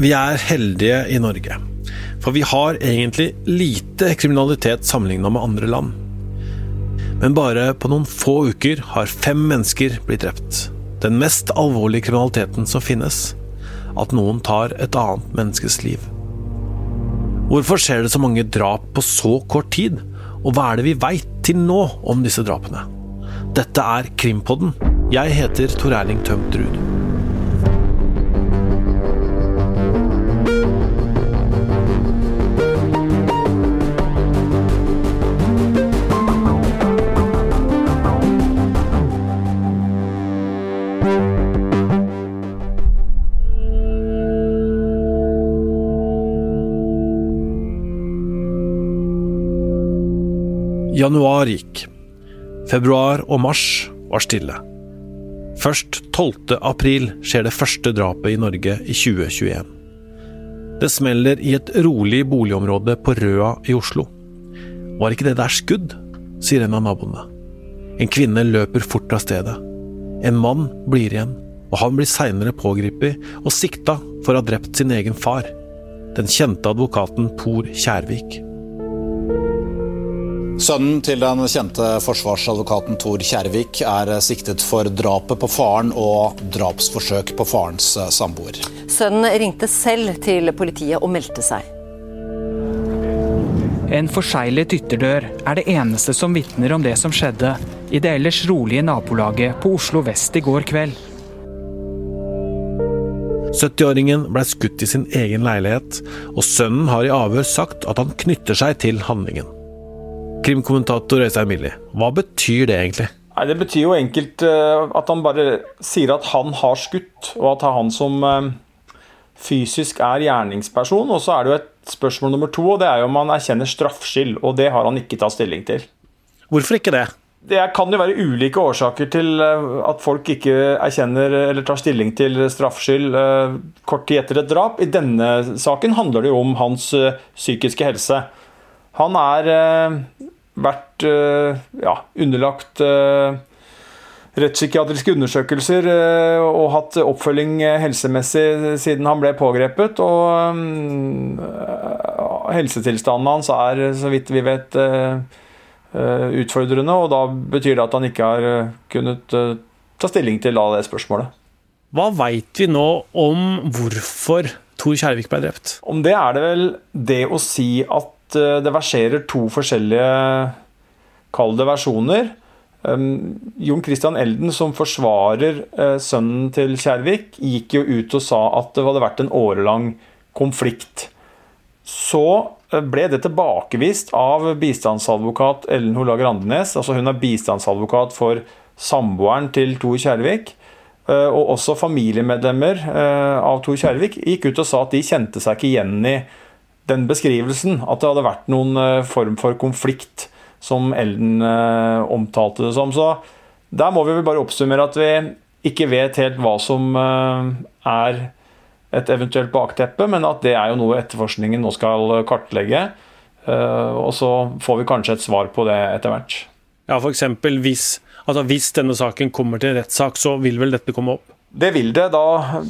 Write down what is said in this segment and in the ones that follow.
Vi er heldige i Norge. For vi har egentlig lite kriminalitet sammenligna med andre land. Men bare på noen få uker har fem mennesker blitt drept. Den mest alvorlige kriminaliteten som finnes. At noen tar et annet menneskes liv. Hvorfor skjer det så mange drap på så kort tid? Og hva er det vi veit til nå om disse drapene? Dette er Krimpodden. Jeg heter Tor Erling Tømt Ruud. Januar gikk. Februar og mars var stille. Først 12. april skjer det første drapet i Norge i 2021. Det smeller i et rolig boligområde på Røa i Oslo. Var ikke det der skudd? sier en av naboene. En kvinne løper fort av stedet. En mann blir igjen, og han blir seinere pågrepet og sikta for å ha drept sin egen far, den kjente advokaten Por Kjærvik. Sønnen til den kjente forsvarsadvokaten Tor Kjærvik er siktet for drapet på faren og drapsforsøk på farens samboer. Sønnen ringte selv til politiet og meldte seg. En forseglet ytterdør er det eneste som vitner om det som skjedde i det ellers rolige nabolaget på Oslo vest i går kveld. 70-åringen ble skutt i sin egen leilighet, og sønnen har i avhør sagt at han knytter seg til handlingen. Krimkommentator Øystein Millie, hva betyr det egentlig? Nei, Det betyr jo enkelt uh, at han bare sier at han har skutt, og at det er han som uh, fysisk er gjerningsperson. Og så er det jo et spørsmål nummer to, og det er jo om han erkjenner straffskyld. Og det har han ikke tatt stilling til. Hvorfor ikke det? Det kan jo være ulike årsaker til uh, at folk ikke erkjenner eller tar stilling til straffskyld kort tid etter et drap. I denne saken handler det jo om hans psykiske helse. Han er vært eh, ja, underlagt eh, rettspsykiatriske undersøkelser eh, og hatt oppfølging helsemessig siden han ble pågrepet. Og helsetilstanden hans er, så vidt vi vet, utfordrende. Og da betyr det at han ikke har kunnet ta stilling til det spørsmålet. Hva veit vi nå om hvorfor Tor Kjærvik ble drept? Om det er det vel det å si at det verserer to forskjellige kall det versjoner. Jon Christian Elden, som forsvarer uh, sønnen til Kjærvik, gikk jo ut og sa at det hadde vært en årelang konflikt. Så uh, ble det tilbakevist av bistandsadvokat Ellen Holager Andenes. Altså hun er bistandsadvokat for samboeren til Tor Kjærvik. Og også familiemedlemmer av Tor Kjærvik gikk ut og sa at de kjente seg ikke igjen i den beskrivelsen. At det hadde vært noen form for konflikt som Elden eh, omtalte det som. Så der må vi vel bare oppsummere at vi ikke vet helt hva som eh, er et eventuelt bakteppe, men at det er jo noe etterforskningen nå skal kartlegge. Eh, og så får vi kanskje et svar på det etter hvert. Ja, f.eks. Hvis, altså hvis denne saken kommer til rettssak, så vil vel dette komme opp? Det vil det. Da,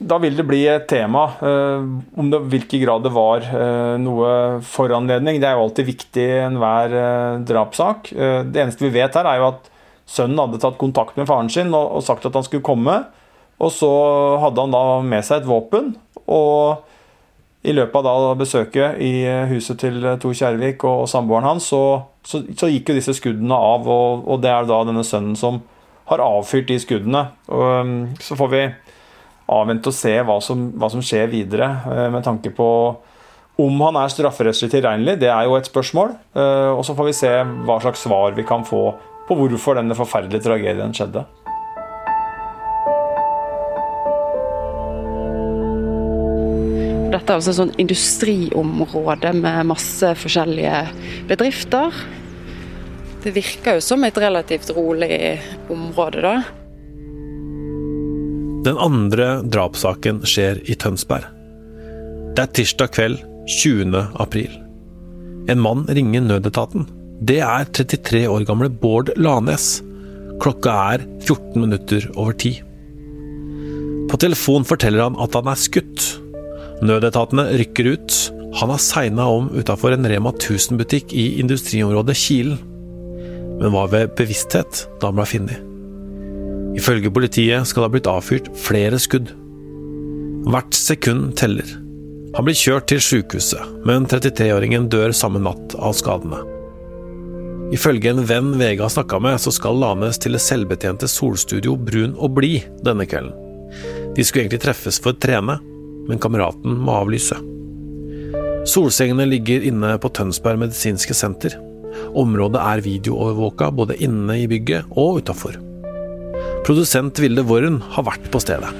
da vil det bli et tema. Uh, om det hvilken grad det var uh, noe foranledning. Det er jo alltid viktig i enhver uh, drapssak. det eneste vi vet her, er jo at sønnen hadde tatt kontakt med faren sin og, sagt at han skulle komme. Og så hadde han da med seg et våpen. Og i løpet av besøket i huset til Tor Kjærvik og, samboeren hans, så, så, så, gikk jo disse skuddene av, og, og det er da denne sønnen som har avfyrt de skuddene. Og så får vi avvente og se hva som, hva som skjer videre, uh, med tanke på om han er strafferettslig tilregnelig. Det er jo et spørsmål. Uh, og så får vi se hva slags svar vi kan få på hvorfor denne forferdelige tragedien skjedde. Dette er altså et sånn industriområde med masse forskjellige bedrifter. Det virker jo som et relativt rolig område, da. Den andre drapssaken skjer i Tønsberg. Det er tirsdag kveld 20. april. En mann ringer nødetaten. Det er 33 år gamle Bård Lanes. Klokka er 14 minutter over ti. På telefon forteller han at han er skutt. Nødetatene rykker ut. Han har segna om utafor en Rema 1000-butikk i industriområdet Kilen. Men var ved bevissthet da han ble funnet. Ifølge politiet skal det ha blitt avfyrt flere skudd. Hvert sekund teller. Han blir kjørt til sykehuset, men 33-åringen dør samme natt av skadene. Ifølge en venn har snakka med, så skal Lanes til det selvbetjente solstudio Brun og blid denne kvelden. De skulle egentlig treffes for å trene, men kameraten må avlyse. Solsengene ligger inne på Tønsberg medisinske senter. Området er videoovervåka både inne i bygget og utafor. Produsent Vilde Worren har vært på stedet.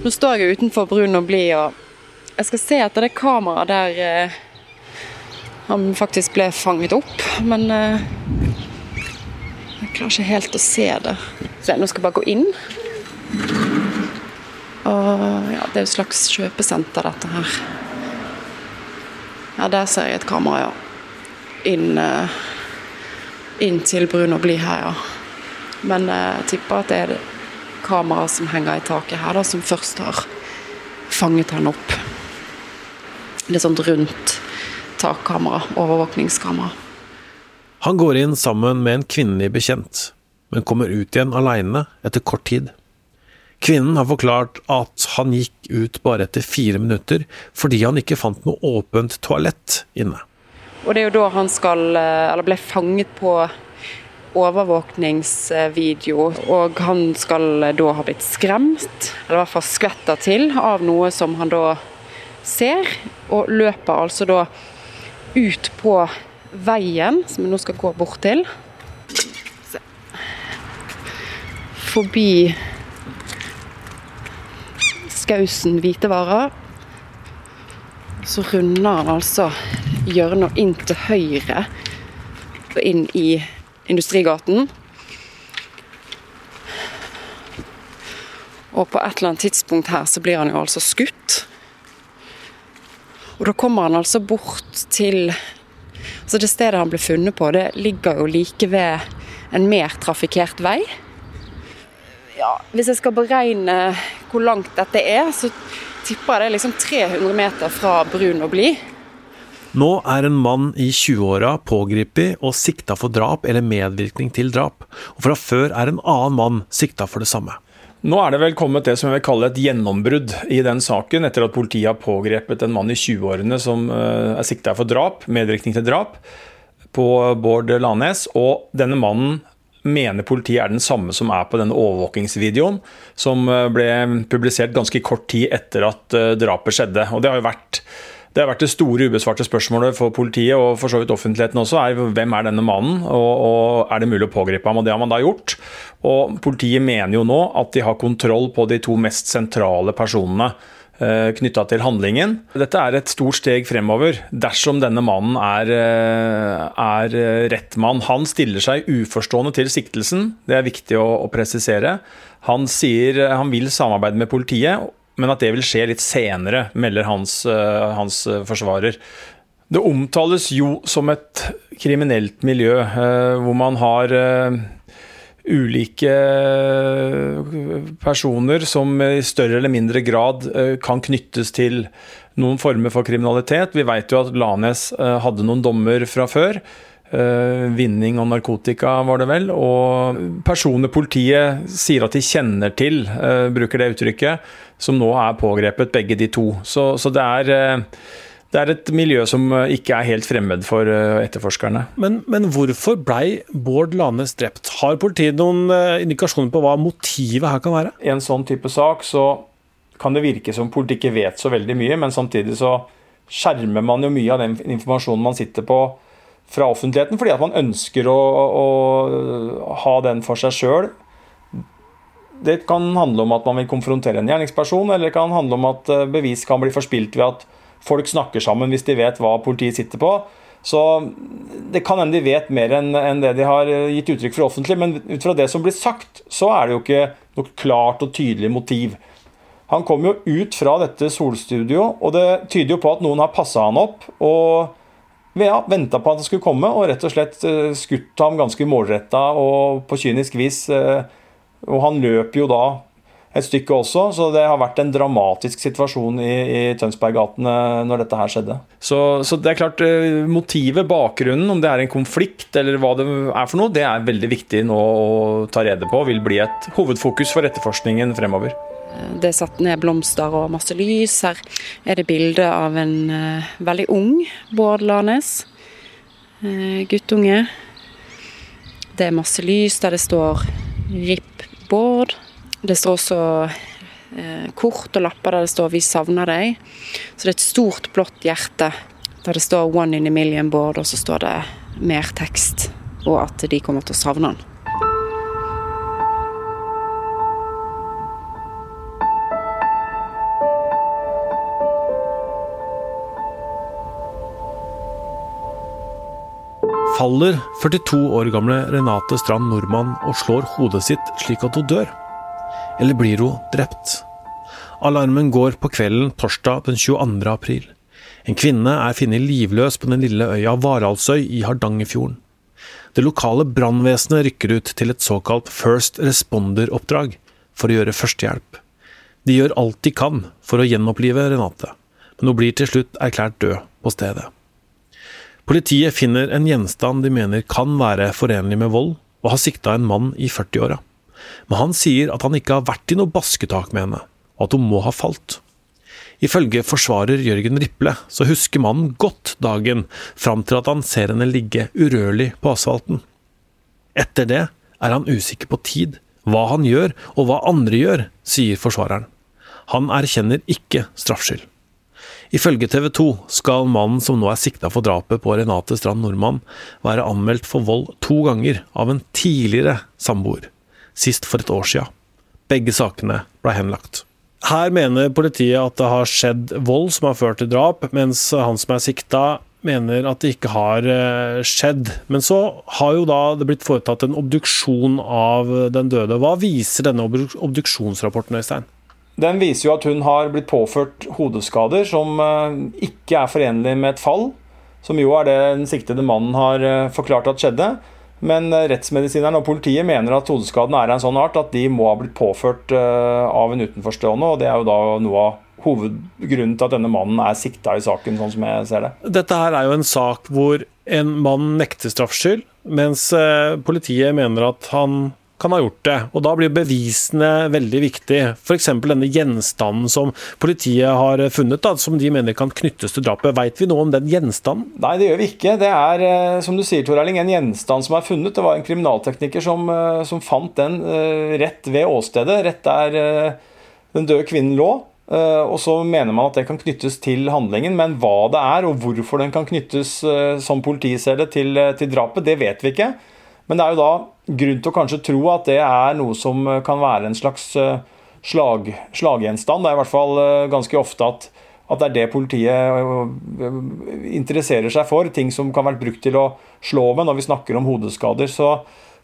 Nå står jeg utenfor Brun og blid, og jeg skal se etter det kameraet der eh, han faktisk ble fanget opp. Men eh, jeg klarer ikke helt å se det. Så nå skal jeg bare gå inn. Og ja, det er et slags kjøpesenter, dette her. Ja, der ser jeg et kamera, ja. Inn, eh, inn til Brun og blid her, ja. Men eh, jeg tipper at det er kamera som henger i taket her, da, som først har fanget han opp. Litt sånn rundt takkamera, overvåkningskamera. Han går inn sammen med en kvinnelig bekjent, men kommer ut igjen aleine etter kort tid. Kvinnen har forklart at han gikk ut bare etter fire minutter fordi han ikke fant noe åpent toalett inne. Og det er jo da han skal, eh, eller ble fanget på overvåkningsvideo, og han skal da ha blitt skremt, eller i hvert fall skvetta til, av noe som han da ser, og løper altså da ut på veien, som vi nå skal gå bort til. Forbi Skausen hvitevarer. Så runder han altså hjørnet inn til høyre og inn i Industrigaten. Og på et eller annet tidspunkt her så blir han jo altså skutt. Og da kommer han altså bort til Altså det stedet han ble funnet på, det ligger jo like ved en mer trafikkert vei. Ja, hvis jeg skal beregne hvor langt dette er, så tipper jeg det er liksom 300 meter fra Brun og blid. Nå er en mann i 20-åra pågrepet og sikta for drap eller medvirkning til drap, og fra før er en annen mann sikta for det samme. Nå er det vel kommet det som jeg vil kalle et gjennombrudd i den saken, etter at politiet har pågrepet en mann i 20-årene som eh, er sikta for drap, medvirkning til drap, på Bård Lanes. Og denne mannen mener politiet er den samme som er på denne overvåkingsvideoen, som eh, ble publisert ganske kort tid etter at eh, drapet skjedde. Og det har jo vært det har vært det store ubesvarte spørsmålet for politiet og for så vidt offentligheten også, er hvem er denne mannen, og, og er det mulig å pågripe ham? Og Det har man da gjort. Og Politiet mener jo nå at de har kontroll på de to mest sentrale personene eh, knytta til handlingen. Dette er et stort steg fremover dersom denne mannen er, eh, er rett mann. Han stiller seg uforstående til siktelsen, det er viktig å, å presisere. Han sier han vil samarbeide med politiet, men at det vil skje litt senere, melder hans, eh, hans eh, forsvarer. Det omtales jo som et kriminelt miljø, eh, hvor man har ulike personer som i større eller mindre grad kan knyttes til noen former for kriminalitet. Vi vet jo at Lanes hadde noen dommer fra før. Vinning og narkotika, var det vel. Og personer politiet sier at de kjenner til, bruker det uttrykket, som nå er pågrepet, begge de to. Så, så det, er, eh, det, er, et miljø som eh, ikke er helt fremmed for eh, etterforskerne. Men, men hvorfor blei Bård Lanes drept? Har politiet noen indikasjoner på hva motivet her kan være? I en sånn type sak så kan det virke som politiet ikke vet så veldig mye, men samtidig så skjermer man jo mye av den informasjonen man sitter på fra offentligheten, fordi at man ønsker å, å, å ha den for seg sjøl det kan handle om at man vil konfrontere en gjerningsperson, eller det kan handle om at eh, bevis kan bli forspilt ved at folk snakker sammen hvis de vet hva politiet sitter på. Så det kan hende de vet mer enn det de har eh, gitt uttrykk for offentlig, men ut fra det som blir sagt, så er det jo ikke noe klart og tydelig motiv. Han kom jo ut fra dette solstudio, og det tyder jo på at noen har passa han opp og ja, venta på at han skulle komme, og rett og slett eh, skutt ham ganske målretta og på kynisk vis og han løper jo da et stykke også. Så det har vært en dramatisk situasjon i, i Tønsberggatene når dette her skjedde. Så, så, det er klart, eh, motivet, bakgrunnen, om det er en konflikt eller hva det er for noe, det er veldig viktig nå å ta rede på. Vil bli et hovedfokus for etterforskningen fremover. Det er satt ned blomster og masse lys. Her er det bilde av en uh, veldig ung Bård Lanes. Uh, guttunge. Det er masse lys der det står 'RIP Bård'. Det står også eh, kort og lapper der det står 'Vi savner deg'. Så det er et stort, blått hjerte der det står 'One in a million Bård', og så står det mer tekst, og at de kommer til å savne han. Faller 42 år gamle Renate Strand Nordmann og slår hodet sitt slik at hun dør? eller blir hun drept? Alarmen går på kvelden torsdag den 22. april. En kvinne er funnet livløs på den lille øya Varaldsøy i Hardangerfjorden. Det lokale brannvesenet rykker ut til et såkalt First Responder-oppdrag for å gjøre førstehjelp. De gjør alt de kan for å gjenopplive Renate, men hun blir til slutt erklært død på stedet. Politiet finner en gjenstand de mener kan være forenlig med vold, og har sikta en mann i 40-åra men han sier at han ikke har vært i noe basketak med henne, og at hun må ha falt. Ifølge forsvarer Jørgen Riple så husker mannen godt dagen fram til at han ser henne ligge urørlig på asfalten. Etter det er han usikker på tid, hva han gjør og hva andre gjør, sier forsvareren. Han erkjenner ikke straffskyld. Ifølge TV 2 skal mannen som nå er sikta for drapet på Renate Strand Nordmann, være anmeldt for vold to ganger av en tidligere samboer sist for et år sia. Begge sakene ble henlagt. Her mener politiet at det har skjedd vold som har ført til drap, mens han som er sikta mener at det ikke har eh, skjedd. Men så har jo da det blitt foretatt en obduksjon av den døde. Hva viser denne obduksjonsrapporten, Øystein? Den viser jo at hun har blitt påført hodeskader som eh, ikke er forenlig med et fall. Som jo er det den siktede mannen har eh, forklart at skjedde. Men eh, rettsmedisineren og politiet mener at hodeskaden er av en sånn art at de må ha blitt påført av en utenforstående, og det er jo da noe av hovedgrunnen til at denne mannen er sikta i saken, sånn som jeg ser det. Dette her er jo en sak hvor en mann nekter straffskyld, mens politiet mener at han kan ha gjort det. Og da blir bevisene veldig viktig. F.eks. denne gjenstanden som politiet har funnet, da, som de mener kan knyttes til drapet. Veit vi noe om den gjenstanden? Nei, det gjør vi ikke. Det er, eh, som du sier, Tor Erling, en gjenstand som er funnet. Det var en kriminaltekniker som, eh, som fant den eh, rett ved åstedet, rett der den døde kvinnen lå. Og så mener man at det kan knyttes til handlingen, men hva det er og hvorfor den kan knyttes, som politiet til, til drapet, det vet vi ikke. Men det er jo da grunn til å kanskje tro at det er noe som eh, kan være en slags eh, slag, slaggjenstand. Det er i hvert fall eh, ganske ofte at, at, det er det politiet interesserer seg for. Ting som kan være brukt til å slå med når vi snakker om hodeskader. Så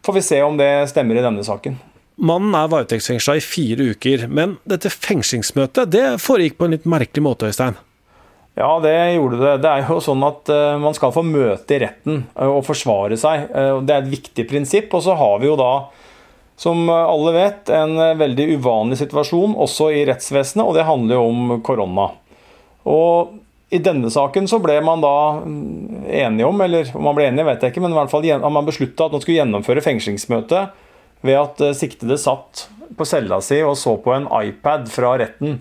får vi se om det stemmer i denne saken. Mannen er varetektsfengsla i fire uker, men dette fengslingsmøtet det foregikk på en litt merkelig måte, Øystein? Ja, det gjorde det. Det er jo sånn at uh, man skal få møte i retten uh, og forsvare seg. Uh, det er et viktig prinsipp. Og så har vi jo da, som alle vet, en veldig uvanlig situasjon også i rettsvesenet, og det handler jo om korona. Og i denne saken så ble man da mm, enige om, eller om man ble enige, vet jeg ikke, men i hvert fall man beslutta at man skulle gjennomføre fengslingsmøte ved at siktede satt på cella si og så på en iPad fra retten.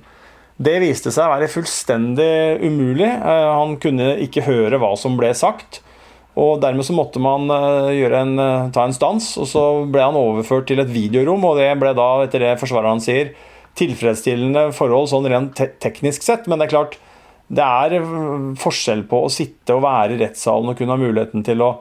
Det viste seg å være fullstendig umulig. Eh, han kunne ikke høre hva som ble sagt. Og Dermed så måtte man eh, en, eh, ta en stans, og så ble han overført til et videorom. og Det ble da, etter det forsvareren sier, tilfredsstillende forhold sånn rent te teknisk sett. Men det er klart, det er forskjell på å sitte og være i rettssalen og kunne ha muligheten til å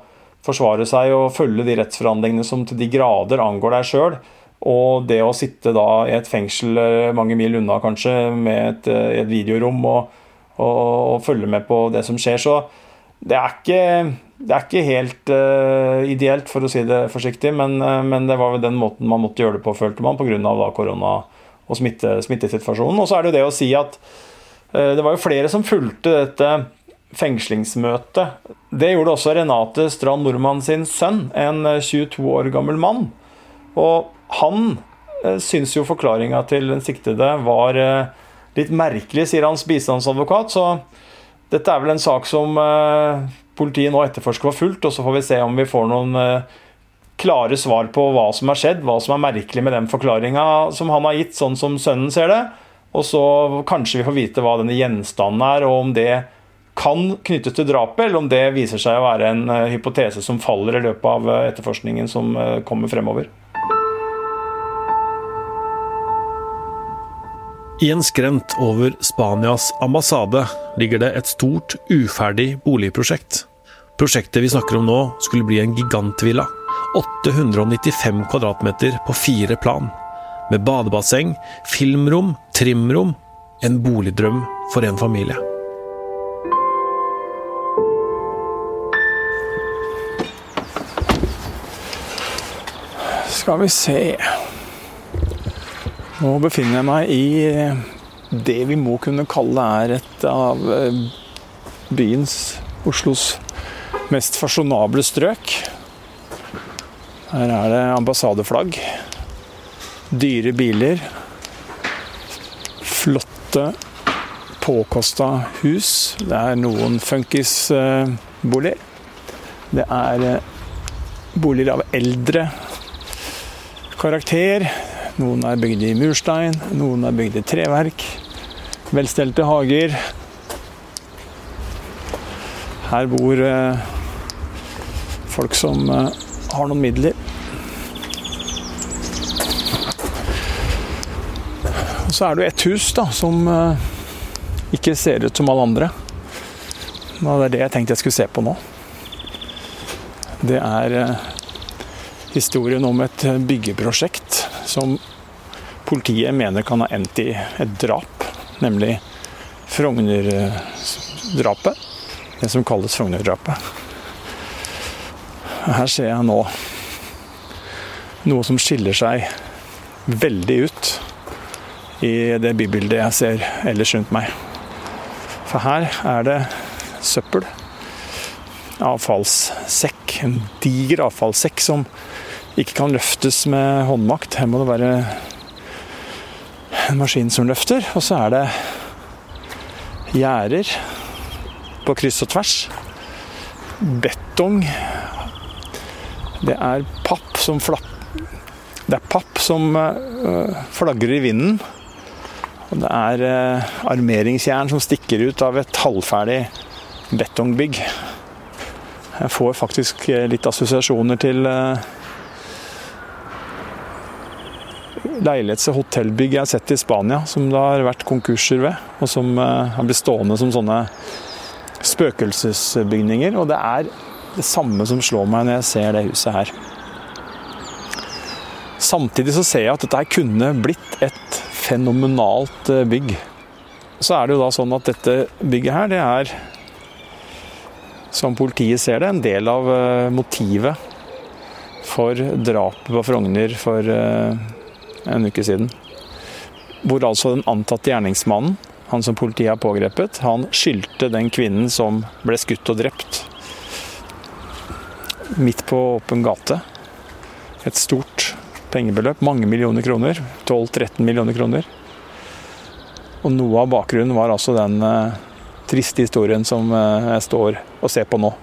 forsvare seg og følge de rettsforhandlingene som til de grader angår deg sjøl. Og det å sitte da i et fengsel eh, mange mil unna, kanskje, med et, eh, et videorom og, og, og, følge med på det som skjer, så det er ikke, det er ikke helt uh, ideelt, for å si det forsiktig, men, uh, men det var vel den måten man måtte gjøre det på, følte man, pga. korona og smitte, smittesituasjonen. Og så er det jo det å si at uh, det var jo flere som fulgte dette fengslingsmøtet. Det gjorde også Renate Strand Nordmann sin sønn, en 22 år gammel mann. Og han eh, syns jo forklaringa til den siktede var eh, litt merkelig, sier hans bistandsadvokat. Så dette er vel en sak som eh, politiet nå etterforsker for fullt, og så får vi se om vi får noen klare svar på hva som har skjedd, hva som er merkelig med den forklaringa som han har gitt, sånn som sønnen ser det. Og så kanskje vi får vite hva denne gjenstanden er, og om det kan knyttes til drapet, eller om det viser seg å være en hypotese som faller i løpet av etterforskningen som kommer fremover. I en skrent over Spanias ambassade ligger det et stort, uferdig boligprosjekt. Prosjektet vi snakker om nå, skulle bli en gigantvilla. 895 kvadratmeter på fire plan. Med badebasseng, filmrom, trimrom. En boligdrøm for en familie. Skal vi se nå befinner jeg meg i eh, det vi må kunne kalle er et av eh, byens, Oslos, mest fasjonable strøk. Her er det ambassadeflagg, dyre biler, flotte, påkosta hus. Det er noen funkisboliger. Det er eh, boliger av eldre karakter. Noen er bygd i murstein, noen er bygd i treverk. Velstelte hager. Her bor eh, folk som eh, har noen midler. Og så er det jo ett hus da, som eh, ikke ser ut som alle andre. Og det er det jeg tenkte jeg skulle se på nå. Det er eh, historien om et byggeprosjekt som politiet mener kan ha endt i et drap, nemlig Frogner-drapet. Det som kalles Frogner-drapet. Her ser jeg nå noe som skiller seg veldig ut i det bybildet jeg ser ellers rundt meg. For her er det søppel. Avfallssekk. En diger avfallssekk som ikke kan løftes med håndmakt. Her må det være en maskin som løfter. Og så er det gjerder på kryss og tvers. Betong. Det er papp som flapp... Det er papp som uh, flagrer i vinden. Og det er uh, armeringsjern som stikker ut av et halvferdig betongbygg. Jeg får faktisk litt assosiasjoner til uh, leilighets- og hotellbygg jeg har sett i Spania, som det har vært konkurser ved, og som uh, har blitt stående som sånne spøkelsesbygninger. Og det er det samme som slår meg når jeg ser det huset her. Samtidig så ser jeg at dette kunne blitt et fenomenalt eh, bygg. Så er det jo da sånn at dette bygget her, det er, som politiet ser det, en del av eh, motivet for drapet på Frogner for en uke siden. Hvor altså den antatte gjerningsmannen, han som politiet har pågrepet, han skyldte den kvinnen som ble skutt og drept. Midt på åpen gate. Et stort pengebeløp, mange millioner kroner. 12-13 millioner kroner. Og noe av bakgrunnen var altså den uh, triste historien som uh, jeg står og ser på nå.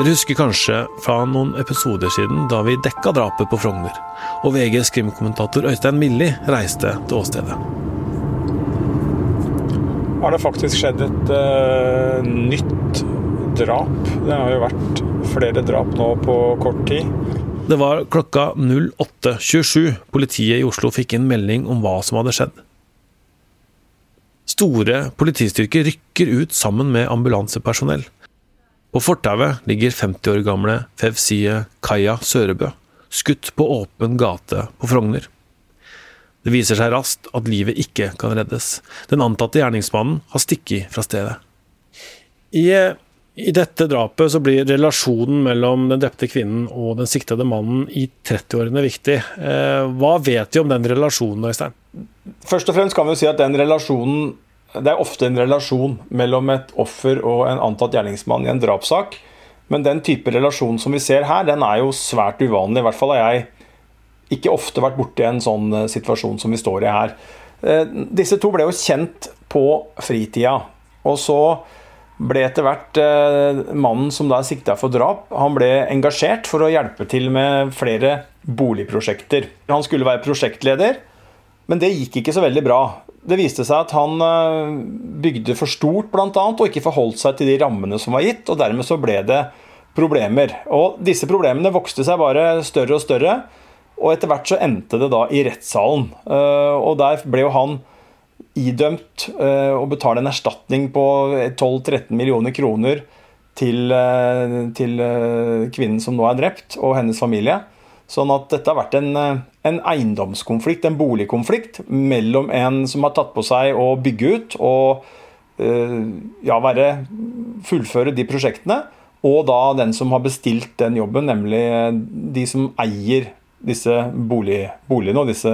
Dere husker kanskje fra noen episoder siden da vi dekka drapet på Frogner, og VGs krimkommentator Øystein Milli reiste til åstedet. Har det faktisk skjedd et uh, nytt drap? Det har jo vært flere drap nå på kort tid. Det var klokka 08.27 politiet i Oslo fikk inn melding om hva som hadde skjedd. Store politistyrker rykker ut sammen med ambulansepersonell. På fortauet ligger 50 år gamle Fevsie Kaja Sørebø, skutt på åpen gate på Frogner. Det viser seg raskt at livet ikke kan reddes. Den antatte gjerningsmannen har stukket fra stedet. I, I, dette drapet så blir relasjonen mellom den drepte kvinnen og den siktede mannen i 30-årene viktig. Eh, hva vet vi om den relasjonen, Øystein? Først og fremst kan vi si at den relasjonen Det er ofte en relasjon mellom et offer og en antatt gjerningsmann i en drapssak. Men den type relasjon som vi ser her, den er jo svært uvanlig. I hvert fall har jeg ikke ofte vært borti en sånn eh, situasjon som vi står i her. Eh, disse to ble jo kjent på fritida. Og så ble etter hvert eh, mannen som da er sikta for drap, han ble engasjert for å hjelpe til med flere boligprosjekter. Han skulle være prosjektleder, men det gikk ikke så veldig bra. Det viste seg at han eh, bygde for stort annet, og ikke forholdt seg til de rammene som var gitt. og Dermed så ble det problemer. Og Disse problemene vokste seg bare større og større. Og etter hvert så endte det da i rettssalen. Eh, og der ble jo han idømt eh, å betale en erstatning på 12-13 millioner kroner til, til, kvinnen som nå er drept, og hennes familie. Sånn at dette har vært en, en, eiendomskonflikt, en boligkonflikt, mellom en som har tatt på seg å bygge ut og ja, være, fullføre de prosjektene, og da den som har bestilt den jobben, nemlig de som eier disse bolig, boligene og disse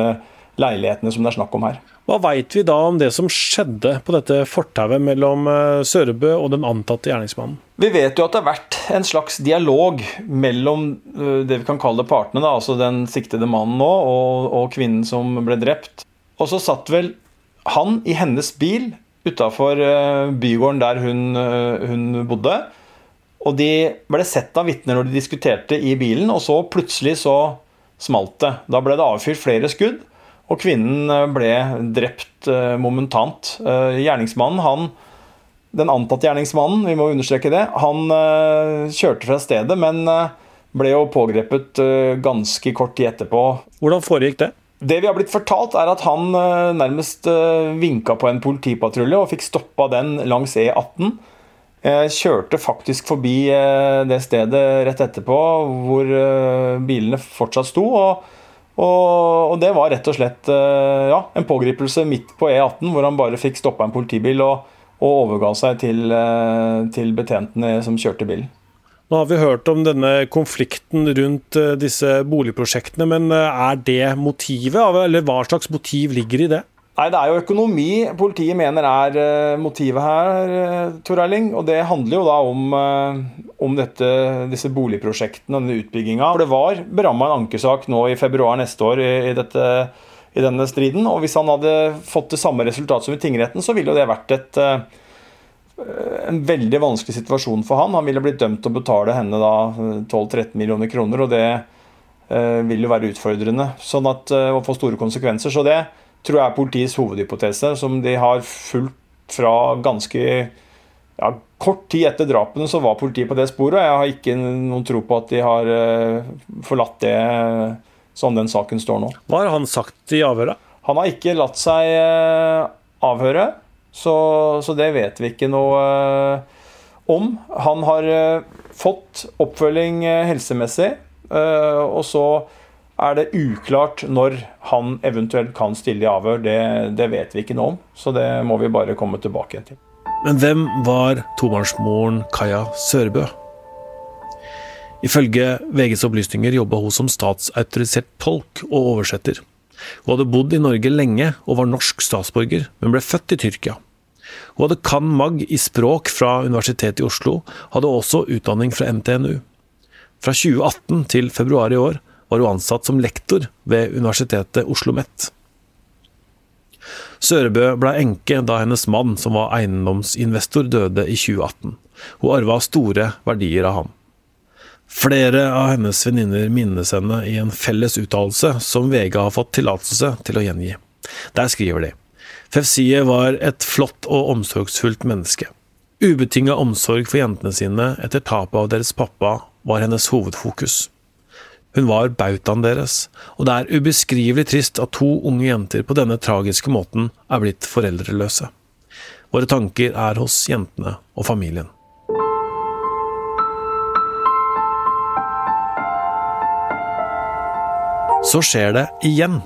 leilighetene som det er snakk om her. Hva veit vi da om det som skjedde på dette fortauet mellom eh, Sørebø og den antatte gjerningsmannen? Vi vet jo at det har vært en slags dialog mellom eh, det vi kan kalle partene, da, altså den siktede mannen nå og, og, kvinnen som ble drept. Og så satt vel han i hennes bil utafor eh, bygården der hun, hun bodde. Og de ble sett av vitner når de diskuterte i bilen, og så plutselig så smalt det. Da ble det avfyrt flere skudd, og kvinnen eh, ble drept eh, momentant. Eh, gjerningsmannen, han den antatte gjerningsmannen, vi må understreke det, han kjørte fra stedet, men ble jo pågrepet ganske kort tid etterpå. Hvordan foregikk det? Det vi har blitt fortalt, er at han nærmest vinka på en politipatrulje og fikk stoppa den langs E18. Kjørte faktisk forbi det stedet rett etterpå hvor bilene fortsatt sto. og og, det var rett og slett eh, ja, en pågripelse midt på E18, hvor han bare fikk stoppa en politibil og, og overga seg til, til, betjentene som kjørte bilen. Nå har vi hørt om denne konflikten rundt disse boligprosjektene, men er det motivet, eller hva slags motiv ligger i det? Nei, Det er jo økonomi politiet mener er motivet her, Tor Erling. Og det handler jo da om, om dette, disse boligprosjektene og denne utbygginga. Det var beramma en ankesak nå i februar neste år i, i, dette, i, denne striden. Og hvis han hadde fått det samme resultat som i tingretten, så ville det vært et, en veldig vanskelig situasjon for han. Han ville blitt dømt til å betale henne 12-13 millioner kroner, og det vil jo være utfordrende. Sånn at, å få store konsekvenser. Så det tror jeg er politiets hovedhypotese, som de har fulgt fra ganske ja, Kort tid etter drapene så var politiet på det sporet. og Jeg har ikke noen tro på at de har uh, forlatt det som den saken står nå. Hva har han sagt i avhøret? Han har ikke latt seg uh, avhøre, så, så, det vet vi ikke noe uh, om. Han har fått oppfølging helsemessig, og så er det uklart når han eventuelt kan stille i avhør. Det, det, vet vi ikke noe om, så det må vi bare komme tilbake til. Men hvem var tobarnsmoren Kaja Sørbø? Ifølge VGs opplysninger jobba hun som statsautorisert tolk og oversetter. Hun hadde bodd i Norge lenge og var norsk statsborger, men ble født i Tyrkia. Hun hadde kan mag i språk fra Universitetet i Oslo, hadde også utdanning fra NTNU. Fra 2018 til februar i år var hun ansatt som lektor ved Universitetet Oslo OsloMet. Sørebø ble enke da hennes mann, som var eiendomsinvestor, døde i 2018. Hun arva store verdier av ham. Flere av hennes venninner minnes henne i en felles uttalelse som VG har fått tillatelse til å gjengi. Der skriver de Fefsie var et flott og omsorgsfullt menneske. Ubetinga omsorg for jentene sine etter tapet av deres pappa var hennes hovedfokus. Hun var bautaen deres, og det er ubeskrivelig trist at to unge jenter på denne tragiske måten er blitt foreldreløse. Våre tanker er hos jentene og familien. Så skjer det igjen.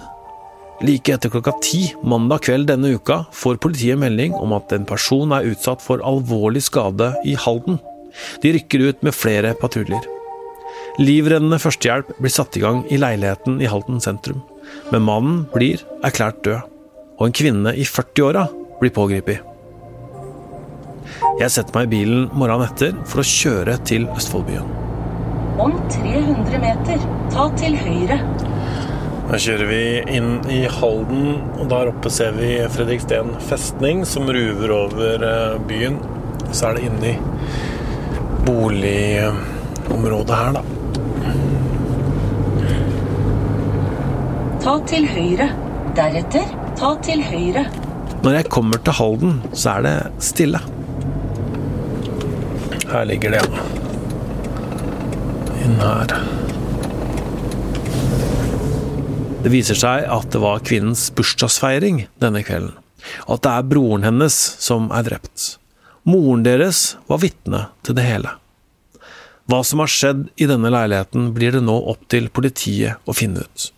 Like etter klokka ti mandag kveld denne uka får politiet melding om at en person er utsatt for alvorlig skade i Halden. De rykker ut med flere patruljer. Livreddende førstehjelp blir satt i gang i leiligheten i Halden sentrum. Men mannen blir erklært død. Og en kvinne i 40-åra blir pågrepet. Jeg setter meg i bilen morgenen etter for å kjøre til Østfoldbyen. Om 300 meter, ta til høyre. Da kjører vi inn i Halden, og der oppe ser vi Fredriksten festning som ruver over eh, byen. Så er det inne i boligområdet her, da. Ta til høyre. Deretter, ta til høyre. Når jeg kommer til Halden, så er det stille. Her ligger det, ja. Inn her. Det viser seg at det var kvinnens bursdagsfeiring denne kvelden, og at det er broren hennes som er drept. Moren deres var vitne til det hele. Hva som har skjedd i denne leiligheten, blir det nå opp til politiet å finne ut.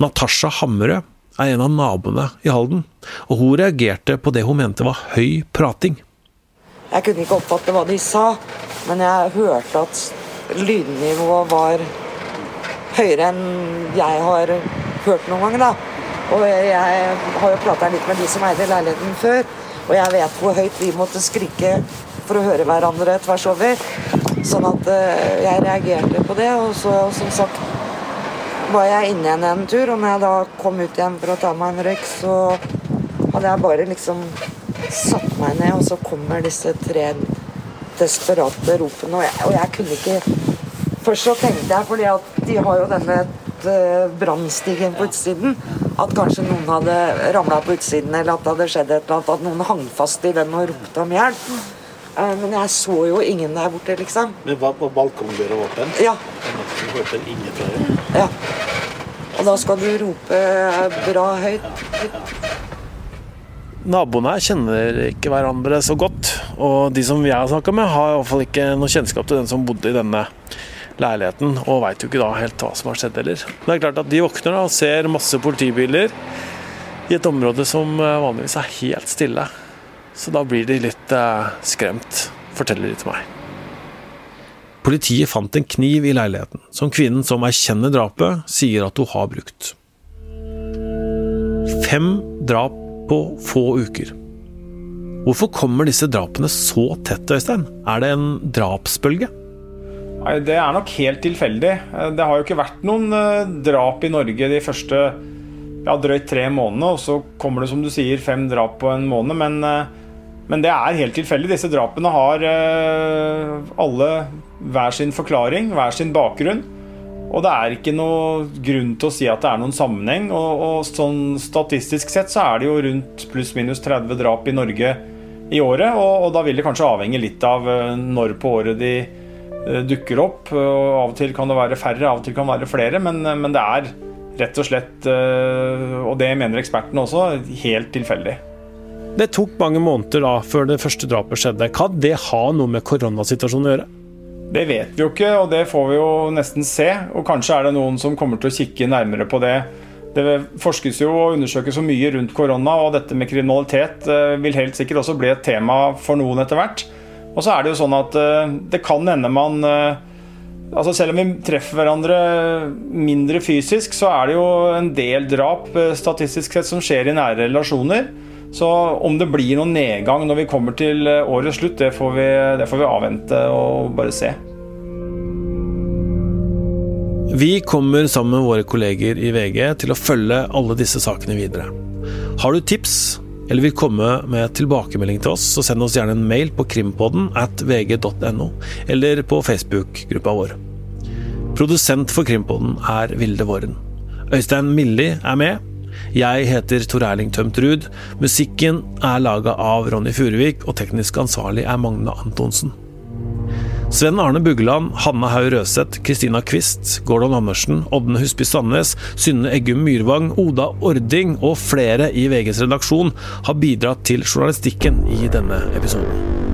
Natasha Hammerød er en av naboene i Halden, og hun reagerte på det hun mente var høy prating. Jeg kunne ikke oppfatte hva de sa, men jeg hørte at lydnivået var høyere enn jeg har hørt noen gang. da. Og jeg har jo prata litt med de som eide leiligheten før, og jeg vet hvor høyt vi måtte skrike for å høre hverandre tvers over. Sånn at eh, jeg reagerte på det, og så som sagt var jeg inne igjen en tur, og når jeg da kom ut igjen for å ta meg en røyk, så hadde jeg bare liksom satt meg ned, og så kommer disse tre desperate ropene, og jeg, og jeg kunne ikke Først så tenkte jeg, fordi at de har jo denne uh, brannstigen på utsiden, at kanskje noen hadde ramla på utsiden, eller at det hadde skjedd et eller annet, at noen hang fast i den og ropte om hjelp. Uh, men jeg så jo ingen der borte, liksom. Men var, var balkongdøra åpen? Ja. Ja. Og da skal du rope bra høyt. Naboene her kjenner ikke hverandre så godt, og de som jeg har snakka med, har i hvert fall ikke noe kjennskap til den som bodde i denne leiligheten, og veit jo ikke da helt hva som har skjedd heller. Det er klart at de våkner da og ser masse politibiler i et område som eh, vanligvis er helt stille. Så da blir de litt eh, skremt, forteller de til meg. Politiet fant en kniv i leiligheten, som kvinnen som erkjenner drapet, sier at hun har brukt. Fem drap på få uker. Hvorfor kommer disse drapene så tett, Øystein? Er det en drapsbølge? Nei, Det er nok helt tilfeldig. Eh, Det har jo ikke vært noen eh, drap i Norge de første ja, drøyt tre månedene, og så kommer det som du sier fem drap på en måned. Men, eh, men det er helt tilfeldig. Disse drapene har alle hver sin forklaring, hver sin bakgrunn. Og det er ikke noe grunn til å si at det er noen sammenheng. Og, og sånn statistisk sett så er det jo rundt pluss-minus 30 drap i Norge i året. Og, og da vil det kanskje avhenge litt av når på året de dukker opp. Og av og til kan det være færre, av og til kan det være flere. Men, eh, men det er rett og slett, eh, og det mener ekspertene også, helt tilfeldig. Det tok mange måneder da før det første drapet skjedde. Kan det ha noe med koronasituasjonen å gjøre? Det vet vi jo ikke, og det får vi jo nesten se. Og kanskje er det noen som kommer til å kikke nærmere på det. Det forskes jo og undersøkes så mye rundt korona, og dette med kriminalitet eh, vil helt sikkert også bli et tema for noen etter hvert. Og så er det jo sånn at eh, det kan hende man eh, Altså Selv om vi treffer hverandre mindre fysisk, så er det jo en del drap statistisk sett som skjer i nære relasjoner. Så om det blir noen nedgang når vi kommer til årets slutt, det får vi, det får vi avvente og bare se. Vi kommer sammen med våre kolleger i VG til å følge alle disse sakene videre. Har du tips eller vil komme med tilbakemelding til oss, så send oss gjerne en mail på krimpodden at vg.no, eller på Facebook-gruppa vår. Produsent for Krimpodden er Vilde Våren. Øystein Milli er med. Jeg heter Tor Erling Tømt Ruud. Musikken er laga av Ronny Furuvik, og teknisk ansvarlig er Magne Antonsen. Sven Arne Buggeland, Hanne Haug Røseth, Kristina Kvist, Gordon Andersen, Odne Husby Sandnes, Synne Eggum Myrvang, Oda Ording og flere i VGs redaksjon har bidratt til journalistikken i denne episoden.